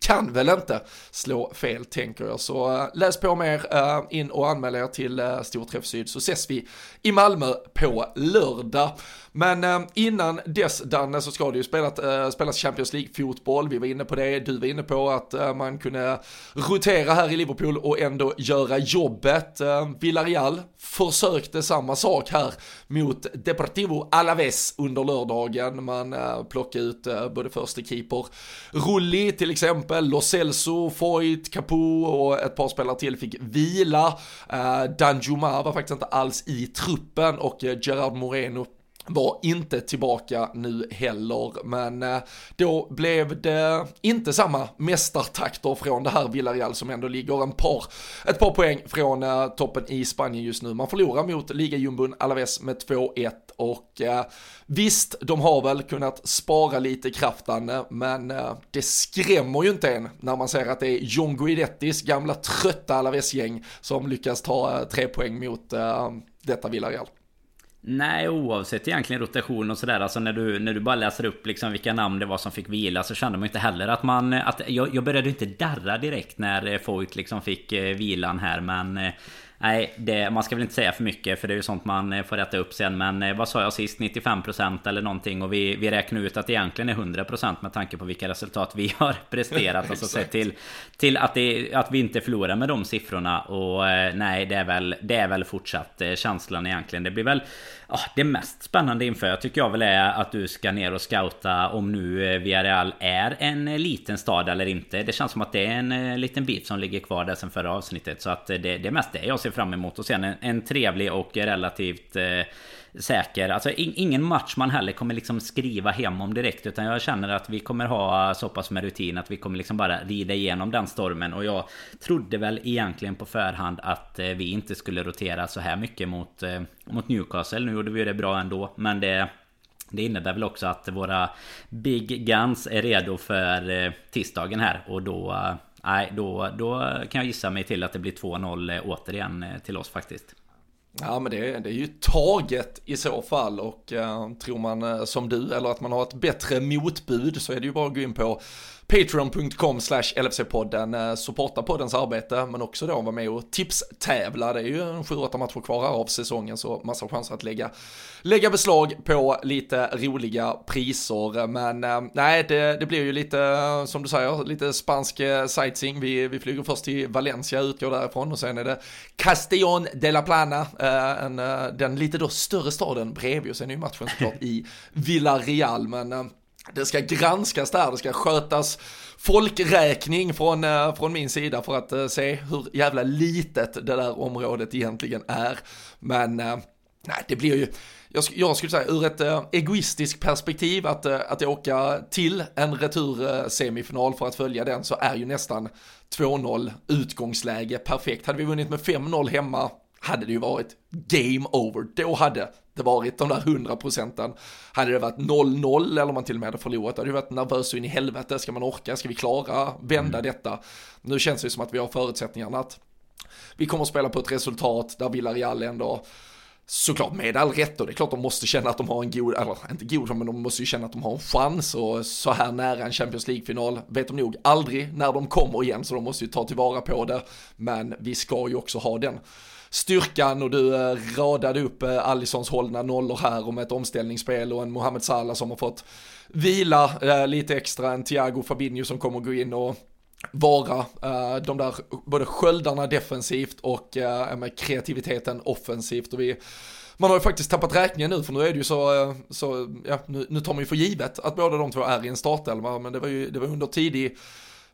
kan väl inte slå fel tänker jag. Så uh, läs på mer, uh, in och anmäl er till uh, Storträff Syd så ses vi i Malmö på lördag. Men eh, innan dess Danne så ska det ju spelat, eh, spelas Champions League-fotboll. Vi var inne på det, du var inne på att eh, man kunde rotera här i Liverpool och ändå göra jobbet. Eh, Villarreal försökte samma sak här mot Deportivo Alaves under lördagen. Man eh, plockade ut eh, både första keeper Rulli till exempel exempel. Lo Celso, Foyt, Capo och ett par spelare till fick vila. Eh, Danjuma var faktiskt inte alls i truppen och eh, Gerard Moreno var inte tillbaka nu heller, men eh, då blev det inte samma mästartakter från det här Villarreal som ändå ligger en par, ett par poäng från eh, toppen i Spanien just nu. Man förlorar mot ligajumbon Alaves med 2-1 och eh, visst, de har väl kunnat spara lite kraftande, men eh, det skrämmer ju inte en när man ser att det är John Guidettis gamla trötta Alaves-gäng som lyckas ta eh, tre poäng mot eh, detta Villarreal. Nej, oavsett egentligen rotation och sådär. Alltså när du, när du bara läser upp liksom vilka namn det var som fick vila så kände man inte heller att man... Att, jag, jag började inte darra direkt när Foyt liksom fick vilan här men... Nej, det, man ska väl inte säga för mycket för det är ju sånt man eh, får rätta upp sen. Men eh, vad sa jag sist? 95% eller någonting. Och vi, vi räknar ut att det egentligen är 100% med tanke på vilka resultat vi har presterat. alltså sett till, till att, det, att vi inte förlorar med de siffrorna. Och eh, nej, det är väl, det är väl fortsatt känslan egentligen. Det blir väl ja, det mest spännande inför tycker jag väl är att du ska ner och scouta om nu eh, Villarreal är en eh, liten stad eller inte. Det känns som att det är en eh, liten bit som ligger kvar där sen förra avsnittet. Så att det, det är mest det jag ser fram emot. Och sen en, en trevlig och relativt eh, säker. Alltså in, ingen match man heller kommer liksom skriva hem om direkt. Utan jag känner att vi kommer ha så pass med rutin att vi kommer liksom bara rida igenom den stormen. Och jag trodde väl egentligen på förhand att eh, vi inte skulle rotera så här mycket mot, eh, mot Newcastle. Nu gjorde vi det bra ändå. Men det... Det innebär väl också att våra Big Guns är redo för eh, tisdagen här och då eh, Nej, då, då kan jag gissa mig till att det blir 2-0 eh, återigen till oss faktiskt. Ja men det, det är ju taget i så fall. Och eh, tror man eh, som du eller att man har ett bättre motbud så är det ju bara att gå in på Patreon.com slash LFC-podden, eh, supporta poddens arbete men också då vara med och tipstävla. Det är ju en 7-8 matcher kvar av säsongen så massa chanser att lägga, lägga beslag på lite roliga priser. Men eh, nej, det, det blir ju lite, eh, som du säger, lite spansk sightseeing. Vi, vi flyger först till Valencia, utgår därifrån och sen är det Castellón de la Plana, en, den lite då större staden bredvid och sen är ju matchen såklart i Villarreal. Men det ska granskas där, det ska skötas folkräkning från, eh, från min sida för att eh, se hur jävla litet det där området egentligen är. Men eh, nej, det blir ju, jag, jag skulle säga ur ett egoistiskt perspektiv att, att åka till en retur-semifinal för att följa den så är ju nästan 2-0 utgångsläge perfekt. Hade vi vunnit med 5-0 hemma hade det ju varit game over. Då hade det varit de där 100 procenten. Hade det varit 0-0 eller man till och med hade förlorat, då hade det varit nervös in i helvete. Ska man orka? Ska vi klara vända mm. detta? Nu känns det som att vi har förutsättningarna att vi kommer att spela på ett resultat där Villarreal ändå såklart med all rätt och det är klart de måste känna att de har en god, eller inte god, men de måste ju känna att de har en chans och så här nära en Champions League-final vet de nog aldrig när de kommer igen så de måste ju ta tillvara på det. Men vi ska ju också ha den styrkan och du eh, radade upp eh, Allisons hållna nollor här om ett omställningsspel och en Mohamed Salah som har fått vila eh, lite extra, en Thiago Fabinho som kommer gå in och vara uh, de där både sköldarna defensivt och uh, med kreativiteten offensivt. Och vi, man har ju faktiskt tappat räkningen nu för nu är det ju så, så ja, nu, nu tar man ju för givet att båda de två är i en startelva men det var ju det var under tidig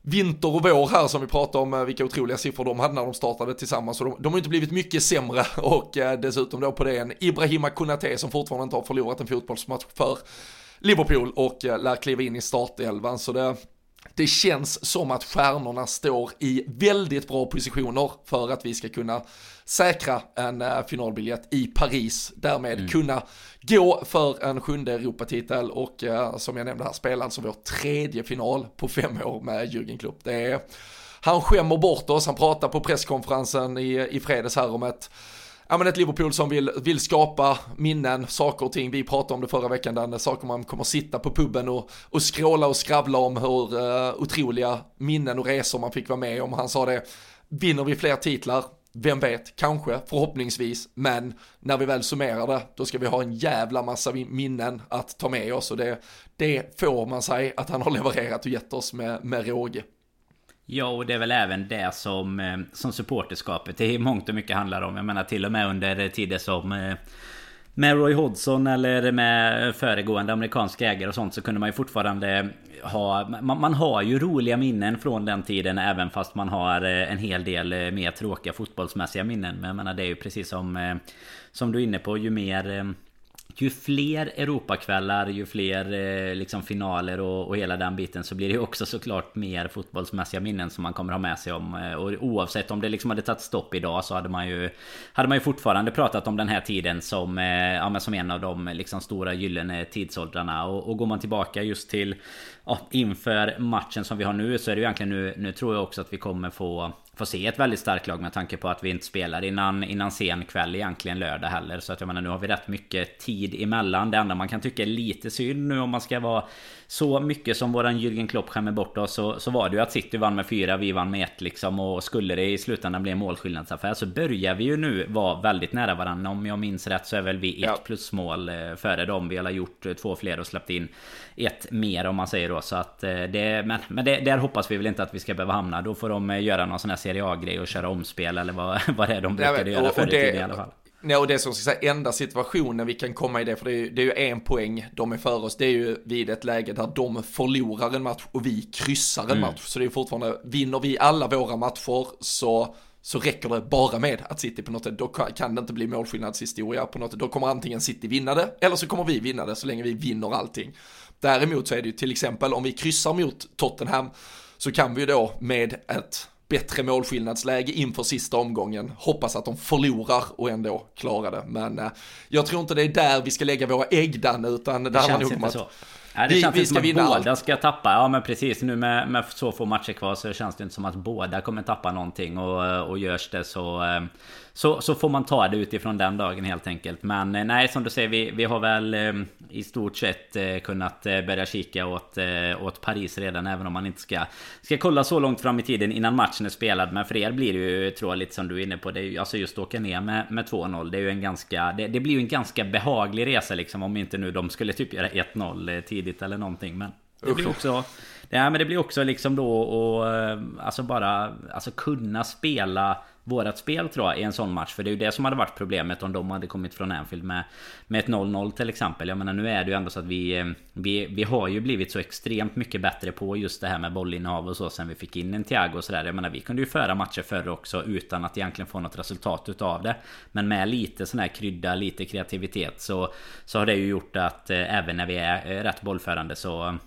vinter och vår här som vi pratade om, eh, vilka otroliga siffror de hade när de startade tillsammans. Och de, de har inte blivit mycket sämre och eh, dessutom då på det en Ibrahima Konate som fortfarande inte har förlorat en fotbollsmatch för Liverpool och eh, lär kliva in i startelvan. Så det, det känns som att stjärnorna står i väldigt bra positioner för att vi ska kunna säkra en uh, finalbiljett i Paris. Därmed mm. kunna gå för en sjunde Europatitel och uh, som jag nämnde här spela alltså vår tredje final på fem år med Jürgen Klopp. Det är, han skämmer bort oss, han pratar på presskonferensen i, i fredags här om ett ja, men ett Liverpool som vill, vill skapa minnen, saker och ting. Vi pratade om det förra veckan, där saker man kommer sitta på puben och, och skråla och skravla om hur uh, otroliga minnen och resor man fick vara med om. Han sa det, vinner vi fler titlar, vem vet, kanske, förhoppningsvis, men när vi väl summerar det, då ska vi ha en jävla massa minnen att ta med oss och det, det får man säga att han har levererat och gett oss med, med råge. Ja, och det är väl även det som, eh, som supporterskapet i mångt och mycket handlar om. Jag menar till och med under tider som eh, med Roy Hodgson eller med föregående amerikanska ägare och sånt så kunde man ju fortfarande ha... Man, man, har ju roliga minnen från den tiden även fast man har eh, en hel del eh, mer tråkiga fotbollsmässiga minnen. Men jag menar det är ju precis som... Eh, som du är inne på, ju mer ju fler Europakvällar, ju fler eh, liksom finaler och, och, hela den biten så blir det ju också såklart mer fotbollsmässiga minnen som man kommer ha med sig om. Eh, och oavsett om det liksom hade tagit stopp idag så hade man ju Hade man ju fortfarande pratat om den här tiden som, eh, ja, som en av de eh, liksom stora gyllene tidsåldrarna. Och, och går man tillbaka just till ja, inför matchen som vi har nu så är det ju egentligen nu, nu tror jag också att vi kommer få Få se ett väldigt starkt lag med tanke på att vi inte spelar innan, innan sen kväll egentligen lördag heller. Så att jag menar nu har vi rätt mycket tid emellan. Det enda man kan tycka är lite synd nu om man ska vara så mycket som våran Jürgen Klopp skämmer bort oss så, så var det ju att City vann med fyra, vi vann med ett liksom. Och skulle det i slutändan bli en målskillnadsaffär så börjar vi ju nu vara väldigt nära varandra. Om jag minns rätt så är väl vi ett ja. plusmål eh, före dem. Vi har gjort eh, två fler och släppt in ett mer om man säger då. Så att eh, det, men, men det, där hoppas vi väl inte att vi ska behöva hamna. Då får de göra någon sån här Serie A-grej och köra omspel eller vad, vad det är de brukade göra förr i tiden i alla fall. Nej, och det är som ska säga enda situationen vi kan komma i det, för det är, ju, det är ju en poäng de är för oss, det är ju vid ett läge där de förlorar en match och vi kryssar en mm. match. Så det är fortfarande, vinner vi alla våra matcher så så räcker det bara med att City på något sätt, då kan det inte bli målskillnadshistoria på något sätt, då kommer antingen City vinna det, eller så kommer vi vinna det så länge vi vinner allting. Däremot så är det ju till exempel om vi kryssar mot Tottenham, så kan vi ju då med ett bättre målskillnadsläge inför sista omgången. Hoppas att de förlorar och ändå klarar det. Men eh, jag tror inte det är där vi ska lägga våra ägg Danne, utan det handlar nog om att så. Ja, det vi, känns vi inte som att båda allt. ska tappa. Ja men precis. Nu med, med så få matcher kvar så känns det inte som att båda kommer tappa någonting. Och, och görs det så... Så, så får man ta det utifrån den dagen helt enkelt. Men eh, nej, som du säger, vi, vi har väl eh, i stort sett eh, kunnat börja kika åt, åt Paris redan. Även om man inte ska, ska kolla så långt fram i tiden innan matchen är spelad. Men för er blir det ju, tror jag, lite som du är inne på. Det är ju, alltså just åka ner med, med 2-0. Det är ju en ganska... Det, det, blir ju en ganska behaglig resa liksom. Om inte nu de skulle typ göra 1-0 tidigt eller någonting. Men det blir också... Ja men det blir också liksom då och alltså bara alltså kunna spela vårat spel tror jag i en sån match. För det är ju det som hade varit problemet om de hade kommit från Anfield med, med ett 0-0 till exempel. Jag menar nu är det ju ändå så att vi, eh, vi, vi har ju blivit så extremt mycket bättre på just det här med bollinnehav och så sen vi fick in en Thiago och sådär. Jag menar vi kunde ju föra matcher förr också utan att egentligen få något resultat utav det. Men med lite sån här krydda, lite kreativitet så, så har det ju gjort att eh, även när vi är eh, rätt bollförande så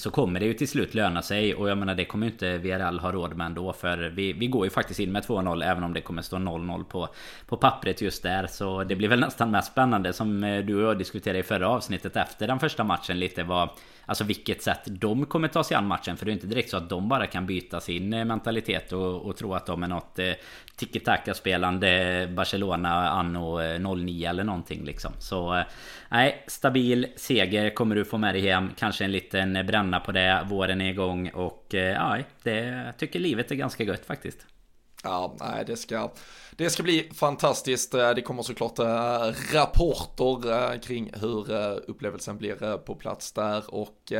så kommer det ju till slut löna sig. Och jag menar det kommer ju inte VRL ha råd med ändå för vi, vi går ju faktiskt in med 2-0 även om det kommer stå 0-0 på, på pappret just där. Så det blir väl nästan mest spännande som eh, du och jag diskuterade i förra avsnittet efter den första matchen lite vad Alltså vilket sätt de kommer ta sig an matchen. För det är inte direkt så att de bara kan byta sin eh, mentalitet och, och tro att de är något eh, tiki-taka spelande Barcelona anno eh, 09 eller någonting liksom. Så eh, nej, stabil seger kommer du få med dig hem. Kanske en liten bränna på det. Våren är igång och eh, ja, det tycker livet är ganska gött faktiskt. Ja, nej, det ska, det ska bli fantastiskt. Eh, det kommer såklart eh, rapporter eh, kring hur upplevelsen blir på plats där och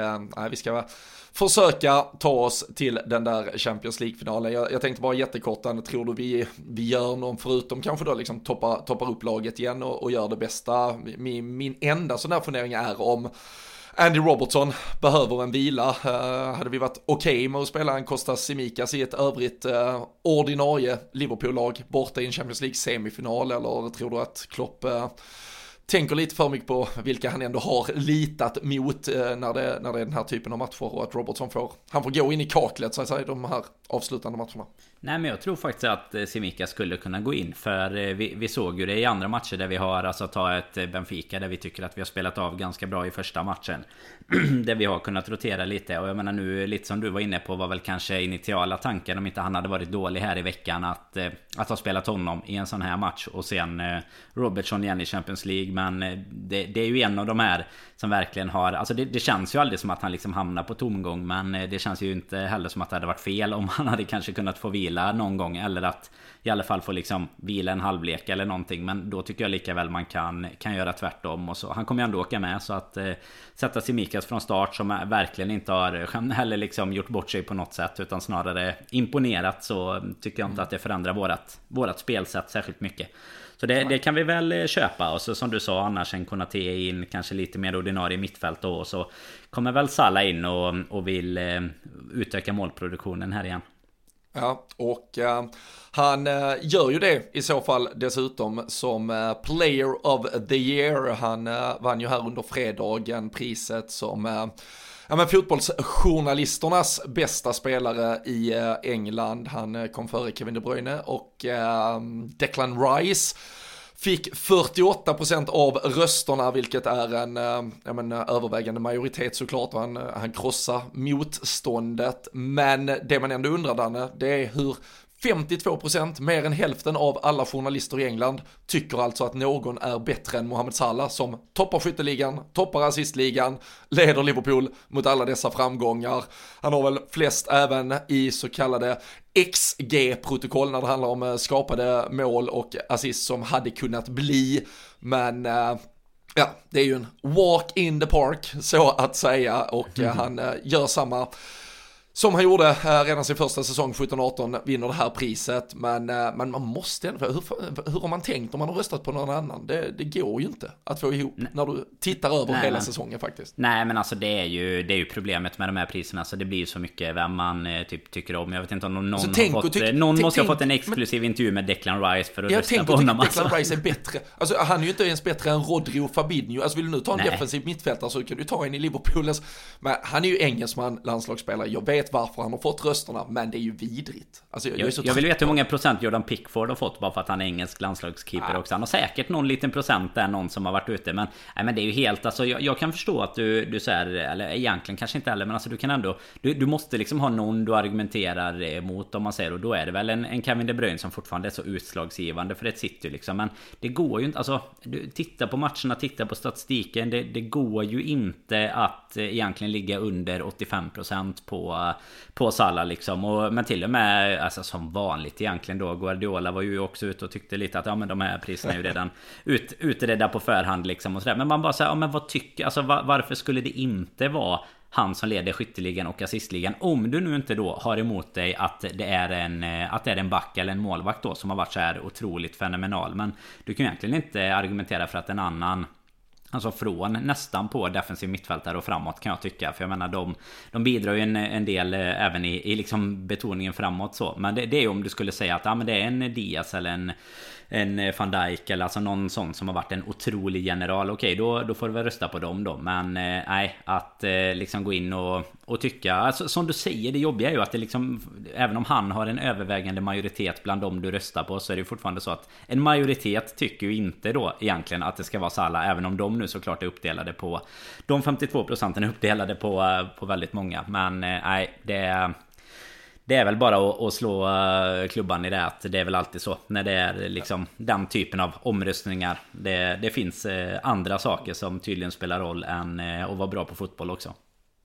vi ska försöka ta oss till den där Champions League-finalen. Jag, jag tänkte bara jättekort, tror du vi, vi gör någon, förutom kanske då liksom toppar, toppar upp laget igen och, och gör det bästa. Min, min enda sån där fundering är om Andy Robertson behöver en vila. Uh, hade vi varit okej okay med att spela en Kostas Simikas i ett övrigt uh, ordinarie Liverpool-lag borta i en Champions League-semifinal eller tror du att Klopp uh, tänker lite för mycket på vilka han ändå har litat mot när, det, när det är den här typen av matcher och att Robertson får, han får gå in i kaklet så att säga de här avslutande matcherna. Nej men jag tror faktiskt att Simica Simika skulle kunna gå in För eh, vi, vi såg ju det i andra matcher där vi har Alltså ta ett eh, Benfica där vi tycker att vi har spelat av ganska bra i första matchen. Där vi har kunnat rotera lite. Och jag menar nu lite som du var inne på var väl kanske initiala tanken om inte han hade varit dålig här i veckan att Att ha spelat honom i en sån här match. Och sen Robertson igen i Champions League men det, det är ju en av de här Som verkligen har Alltså det, det, känns ju aldrig som att han liksom hamnar på tomgång men det känns ju inte heller som att det hade varit fel om han hade kanske kunnat få vila någon gång eller att i alla fall få liksom vila en halvlek eller någonting. Men då tycker jag lika väl man kan, kan göra tvärtom. Och så. Han kommer ju ändå åka med så att eh, sätta Simikas från start som verkligen inte har heller liksom gjort bort sig på något sätt utan snarare imponerat så tycker jag inte att det förändrar vårat, vårat spelsätt särskilt mycket. Så det, det, kan vi väl köpa. Och så som du sa annars en Konate in kanske lite mer ordinarie mittfält då. Och så kommer väl Salla in och, och vill eh, utöka målproduktionen här igen. Ja, och uh, han uh, gör ju det i så fall dessutom som uh, Player of the Year. Han vann ju här under fredagen priset som ja, men fotbollsjournalisternas bästa spelare i England. Han kom före Kevin De Bruyne och Declan Rice fick 48% av rösterna, vilket är en eh, ja, men, eh, övervägande majoritet såklart. Han, eh, han krossar motståndet. Men det man ändå undrar Danne, det är hur 52% mer än hälften av alla journalister i England tycker alltså att någon är bättre än Mohamed Salah som toppar skytteligan, toppar assistligan, leder Liverpool mot alla dessa framgångar. Han har väl flest även i så kallade XG-protokoll när det handlar om eh, skapade mål och assist som hade kunnat bli. Men uh, Ja, det är ju en walk in the park så att säga och mm. han gör samma som han gjorde eh, redan sin första säsong 17-18 vinner det här priset. Men, eh, men man måste ändå, hur, hur har man tänkt om man har röstat på någon annan? Det, det går ju inte att få ihop Nej. när du tittar över Nej, hela men, säsongen faktiskt. Nej men alltså det är, ju, det är ju problemet med de här priserna. Så det blir ju så mycket vem man eh, typ tycker om. Jag vet inte om någon alltså, har fått, tyck, någon måste tänk, ha fått en exklusiv men, intervju med Declan Rice för att jag rösta på honom. Declan alltså. Rice är bättre. Alltså han är ju inte ens bättre än Rodri och Fabinho. Alltså vill du nu ta en Nej. defensiv mittfältare så kan du ta en i Liverpool. Men han är ju engelsman, landslagsspelare. Jag vet varför han har fått rösterna, men det är ju vidrigt. Alltså, jag, jag, jag vill veta hur många procent Jordan Pickford har fått bara för att han är engelsk landslagskeeper ja. också. Han har säkert någon liten procent där, någon som har varit ute. Men, nej, men det är ju helt, alltså jag, jag kan förstå att du, du säger, eller egentligen kanske inte heller, men alltså du kan ändå, du, du måste liksom ha någon du argumenterar emot om man säger och då är det väl en, en Kevin De Bruyne som fortfarande är så utslagsgivande för ett city liksom. Men det går ju inte, alltså du, titta på matcherna, titta på statistiken. Det, det går ju inte att egentligen ligga under 85% på, på Salah liksom. Och, men till och med alltså, som vanligt egentligen då. Guardiola var ju också ute och tyckte lite att ja men de här priserna är ju redan ut, utredda på förhand liksom och sådär. Men man bara säger ja men vad tycker, alltså var, varför skulle det inte vara han som leder skytteligan och assistligan. Om du nu inte då har emot dig att det är en, att det är en back eller en målvakt då som har varit så här otroligt fenomenal. Men du kan ju egentligen inte argumentera för att en annan Alltså från nästan på defensiv mittfältare och framåt kan jag tycka. För jag menar de, de bidrar ju en, en del eh, även i, i liksom betoningen framåt så. Men det, det är ju om du skulle säga att ja, men det är en Diaz eller en en eh, van Dijk eller alltså någon sån som har varit en otrolig general. Okej, då, då får du väl rösta på dem då. Men eh, nej, att eh, liksom gå in och, och tycka. Alltså, som du säger, det jobbiga är ju att det liksom... Även om han har en övervägande majoritet bland dem du röstar på så är det fortfarande så att en majoritet tycker ju inte då egentligen att det ska vara Salah. Även om de nu såklart är uppdelade på... De 52 procenten är uppdelade på, eh, på väldigt många. Men eh, nej, det är... Det är väl bara att, att slå eh, klubban i det att det är väl alltid så när det är liksom den typen av omröstningar. Det, det finns eh, andra saker som tydligen spelar roll än eh, att vara bra på fotboll också.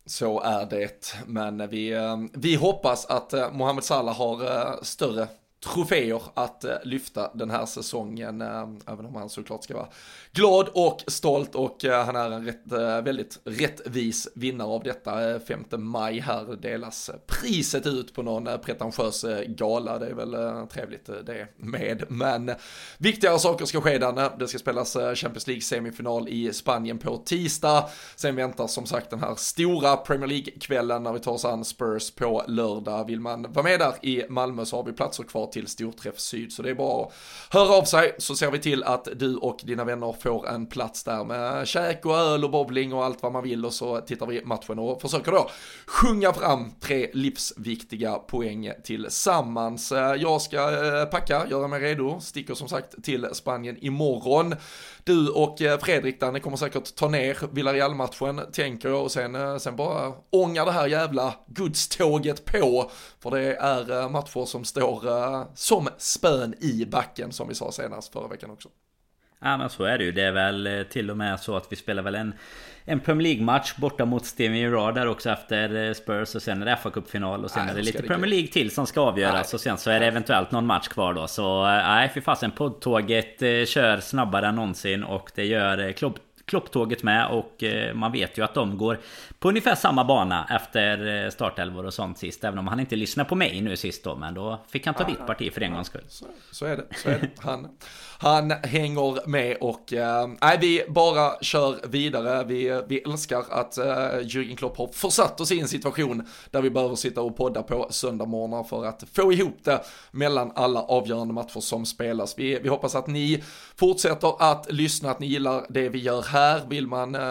Så är det, men vi, vi hoppas att Mohamed Salah har större troféer att eh, lyfta den här säsongen. Eh, även om han såklart ska vara glad och stolt och eh, han är en rätt, väldigt rättvis vinnare av detta. 5 maj här delas priset ut på någon pretentiös gala. Det är väl trevligt det med. Men viktigare saker ska ske där. Det ska spelas Champions League semifinal i Spanien på tisdag. Sen väntar som sagt den här stora Premier League-kvällen när vi tar oss an Spurs på lördag. Vill man vara med där i Malmö så har vi platser kvar till Storträff Syd. Så det är bara att höra av sig så ser vi till att du och dina vänner får en plats där med käk och öl och bowling och allt vad man vill och så tittar vi matchen och försöker då sjunga fram tre livsviktiga poäng tillsammans. Eh, jag ska eh, packa, göra mig redo, sticker som sagt till Spanien imorgon. Du och eh, Fredrik där, ni kommer säkert ta ner Villarreal-matchen, tänker jag, och sen, eh, sen bara ångar det här jävla godståget på. För det är eh, matcher som står som spön i backen, som vi sa senast förra veckan också. Ja men så är det ju. Det är väl till och med så att vi spelar väl en, en Premier League-match borta mot Steven Gerrard där också efter eh, Spurs och sen är det fa Cup-final och sen nej, är det lite det Premier League till som ska avgöras nej. och sen så är det eventuellt någon match kvar då. Så eh, nej, fy fasen poddtåget kör snabbare än någonsin och det gör klubb Klopptåget med och eh, man vet ju att de går på ungefär samma bana efter startelvor och sånt sist. Även om han inte lyssnar på mig nu sist då. Men då fick han ta ditt parti för en gångs skull. Så, så, är det. Så är det. Han, han hänger med och äh, vi bara kör vidare. Vi, vi älskar att äh, Jürgen Klopp har försatt oss i en situation där vi behöver sitta och podda på söndagmorgnar för att få ihop det mellan alla avgörande matcher som spelas. Vi, vi hoppas att ni fortsätter att lyssna, att ni gillar det vi gör här. Vill man eh,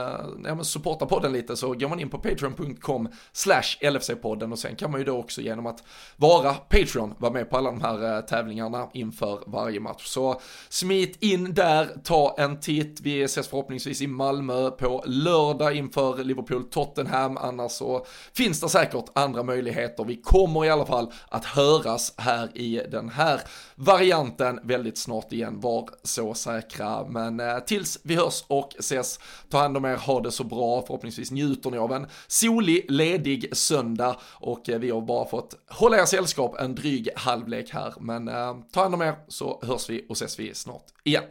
ja, supporta podden lite så går man in på patreon.com slash LFC-podden och sen kan man ju då också genom att vara Patreon vara med på alla de här eh, tävlingarna inför varje match. Så smit in där, ta en titt. Vi ses förhoppningsvis i Malmö på lördag inför Liverpool-Tottenham. Annars så finns det säkert andra möjligheter. Vi kommer i alla fall att höras här i den här varianten väldigt snart igen. Var så säkra. Men eh, tills vi hörs och ses, ta hand om er, ha det så bra. Förhoppningsvis njuter ni av en solig, ledig söndag och eh, vi har bara fått hålla er sällskap en dryg halvlek här. Men eh, ta hand om er så hörs vi och ses vi snart igen.